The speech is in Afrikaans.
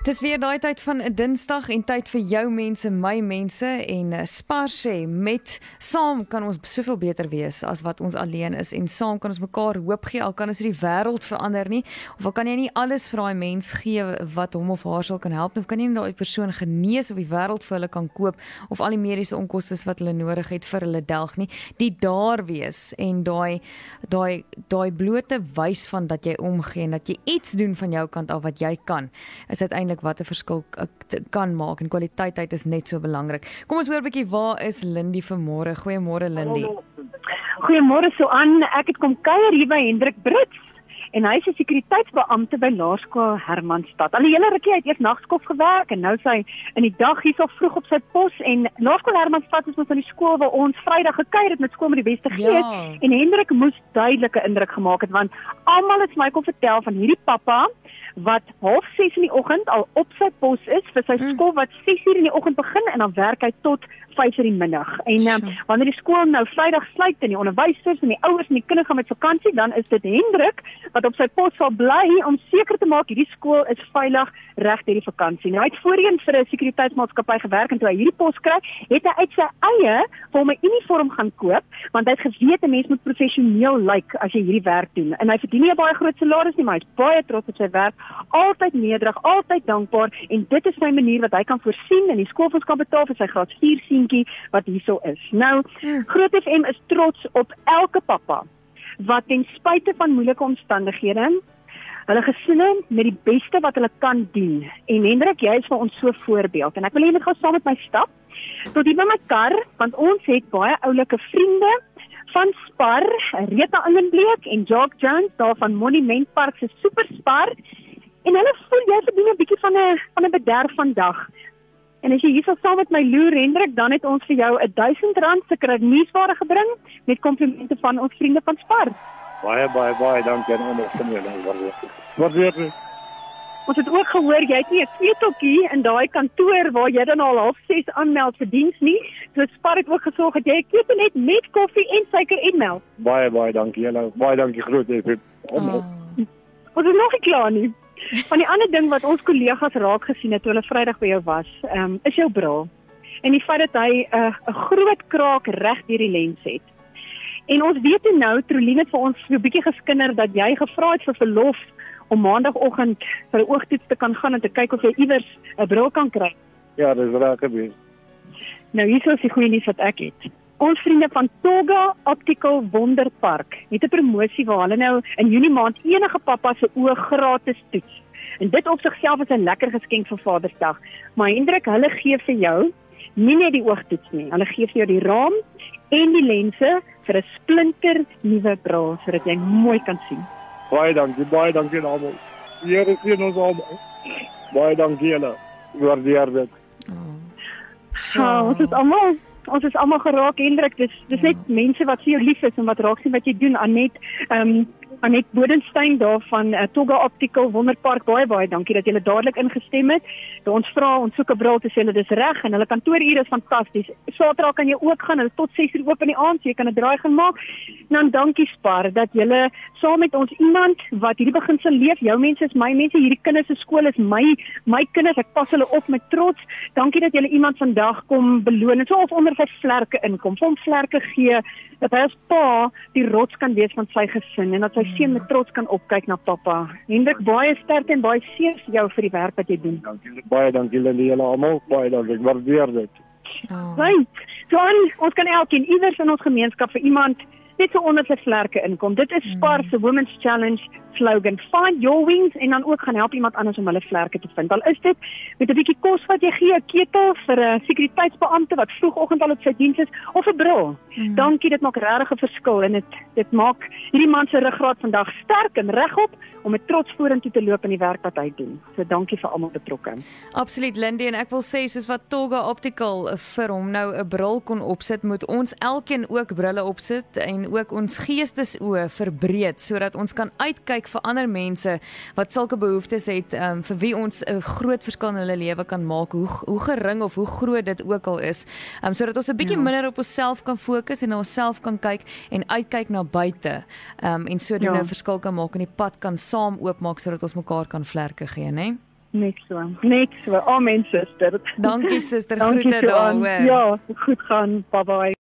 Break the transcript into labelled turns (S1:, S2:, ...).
S1: Dis weer daai tyd van 'n Dinsdag en tyd vir jou mense, my mense en uh, Spar sê met saam kan ons soveel beter wees as wat ons alleen is en saam kan ons mekaar hoop gee al kan ons nie die wêreld verander nie of al kan jy nie alles vir daai mens gee wat hom of haar sal kan help of kan jy nie daai persoon genees of die wêreld vir hulle kan koop of al die mediese onkoste wat hulle nodig het vir hulle delg nie. Die daar wees en daai daai daai blote wys van dat jy omgee en dat jy iets doen van jou kant af wat jy kan is uiteindelik uiteindelik wat 'n verskil kan maak en kwaliteit is net so belangrik. Kom ons hoor 'n bietjie waar is Lindy vanmôre? Goeiemôre Lindy.
S2: Goeiemôre so aan. Ek het kom kuier hier by Hendrik Brits en hy is 'n sekuriteitsbeampte by Laerskool Hermanstad. Al die hele rukkie het eers nagskof gewerk en nou sy in die dag hierso vroeg op sy pos en Laerskool Hermanstad is mos van die skool waar ons Vrydag gekuier het met skool met die beste gees ja. en Hendrik moes duidelike indruk gemaak het want almal het my kom vertel van hierdie pappa wat half 6 in die oggend al op sy pos is vir sy mm. skool wat 6 uur in die oggend begin en dan werk hy tot 5 uur die middag. En um, wanneer die skool nou Vrydag sluit en die onderwysers en die ouers en die kinders gaan met vakansie, dan is dit Hendrik wat op sy pos sal bly om seker te maak hierdie skool is veilig reg deur die vakansie. Nou hy het voorheen vir 'n sekurititeitsmaatskappy gewerk en toe hy hierdie pos kry, het hy uit sy eie vir hom 'n uniform gaan koop want hy het geweet 'n mens moet professioneel lyk like as jy hierdie werk doen. En hy verdien nie 'n baie groot salaris nie, maar hy's baie trots op sy werk altyd nederig, altyd dankbaar en dit is sy manier wat hy kan voorsien en die skoolfonds kan betaal vir sy graad 4 seentjie wat hierso is. Nou, hmm. Groot FM is trots op elke pappa wat ten spyte van moeilike omstandighede hulle gesinne met die beste wat hulle kan dien. En Hendrik, jy is vir ons so voorbeeld en ek wil hê jy moet gou saam met my stap tot hier by my kar want ons het baie oulike vriende van Spar, Rita Ingenbleek en Jock Jones daar van Monument Park se Superspar En hulle voel jy verdien 'n bietjie van 'n van 'n bederf vandag. En as jy hierso saam met my Lou Hendrik, dan het ons vir jou 'n R1000 se kredietware gebring met komplimente van ons vriende van Spar.
S3: Baie baie baie dankie aan almal van julle waardeer. Waardeer.
S2: Ons het ook gehoor jy het nie 'n keteltjie in daai kantoor waar jy dan al half 6 aanmeld vir diens nie. So Spar het ook gesorg dat jy 'n ketel net met koffie en suiker en melk.
S3: Baie baie dankie julle. Baie dankie groot ek. Oh.
S2: Ons is nog nie klaar nie. Van die ander ding wat ons kollegas raak gesien het toe hulle Vrydag by jou was, um, is jou bril. En die feit dat hy 'n uh, groot kraak reg deur die lens het. En ons weet nou Troline het vir ons so 'n bietjie geskinder dat jy gevra het vir verlof om maandagooggend vir 'n oogtoets te kan gaan en te kyk of jy iewers 'n bril kan kry.
S3: Ja, dis reg gebeur.
S2: Nou hier is die goeie nuus wat ek het. Ons vriende van Toga Optical Wonderpark het 'n promosie waar hulle nou in Junie maand enige pappa se oë gratis toets. En dit op sigself is 'n lekker geskenk vir Vadersdag. Maar Hendrik, hulle gee vir jou nie net die oogtoets nie. Hulle gee vir jou die raam en die lense vir 'n splinter nuwe bril sodat jy mooi kan sien.
S3: Baie dankie, baie dankie almal. Here sien ons almal. Baie dankie julle. Waardeer dit.
S2: Oh. So, ons is almal ons is almal geraak Hendrik dis dis net ja. mense wat vir jou lief is en wat raak sien wat jy doen Anet ehm um, Anet Bodenstein daar van uh, Toga Optical Wonderpark baie baie dankie dat julle dadelik ingestem het. Dat ons vra ons soek 'n bril te sê hulle dis reg en hulle kantoorure is fantasties. Saterdag kan jy ook gaan, hulle tot 6:00 oop in die aand, so jy kan 'n draai gaan maak. Dan dankie Spar dat julle saam met ons iemand wat hierdie beginsel leef. Jou mense is my mense, hierdie kinders se skool is my my kinders. Ek pas hulle op met trots. Dankie dat julle iemand vandag kom beloon. So of onder sy vlerke inkom, hom vlerke gee dat hy as pa die rots kan wees van sy gesin en dat sy seun met trots kan opkyk na pappa. Hendrik, baie sterk en baie seën vir jou vir die werk wat jy doen.
S3: Dankie baie, dankie julle almal. Baie dankie. Ek waardeer dit.
S2: Oh. Right. So, ons kan elkeen iewers in ons gemeenskap vir iemand net so onder sy vlerke inkom. Dit is Spar se mm. Women's Challenge slogan. Find your wings en dan ook gaan help iemand anders om hulle vlerke te vind. Al is dit met 'n bietjie kos wat jy gee, 'n ketel vir 'n sekuriteitsbeampte wat vroegoggend al op sy diens is of 'n bril. Mm. Dankie, dit maak regtig 'n verskil en dit dit maak hierdie man se ruggraat vandag sterk en regop om met trots vorentoe te loop in die werk wat hy doen. So dankie vir almal betrokke.
S1: Absoluut Lindy en ek wil sê soos wat Toga Optical vir hom nou 'n bril kon opsit, moet ons elkeen ook brille opsit en ook ons geestesoë verbreed sodat ons kan uitkyk vir ander mense wat sulke behoeftes het um, vir wie ons 'n groot verskil in hulle lewe kan maak hoe hoe gering of hoe groot dit ook al is um, sodat ons 'n bietjie ja. minder op onsself kan fokus en na onsself kan kyk en uitkyk na buite um, en sodoende 'n ja. verskil kan maak en die pad kan saam oopmaak sodat ons mekaar kan vlerke gee nê
S2: Net so. Net so. Amen suster.
S1: Dankie suster,
S2: Dankie
S1: groete
S2: Johan.
S1: daar hoor.
S2: Ja, goed gaan. Bye bye.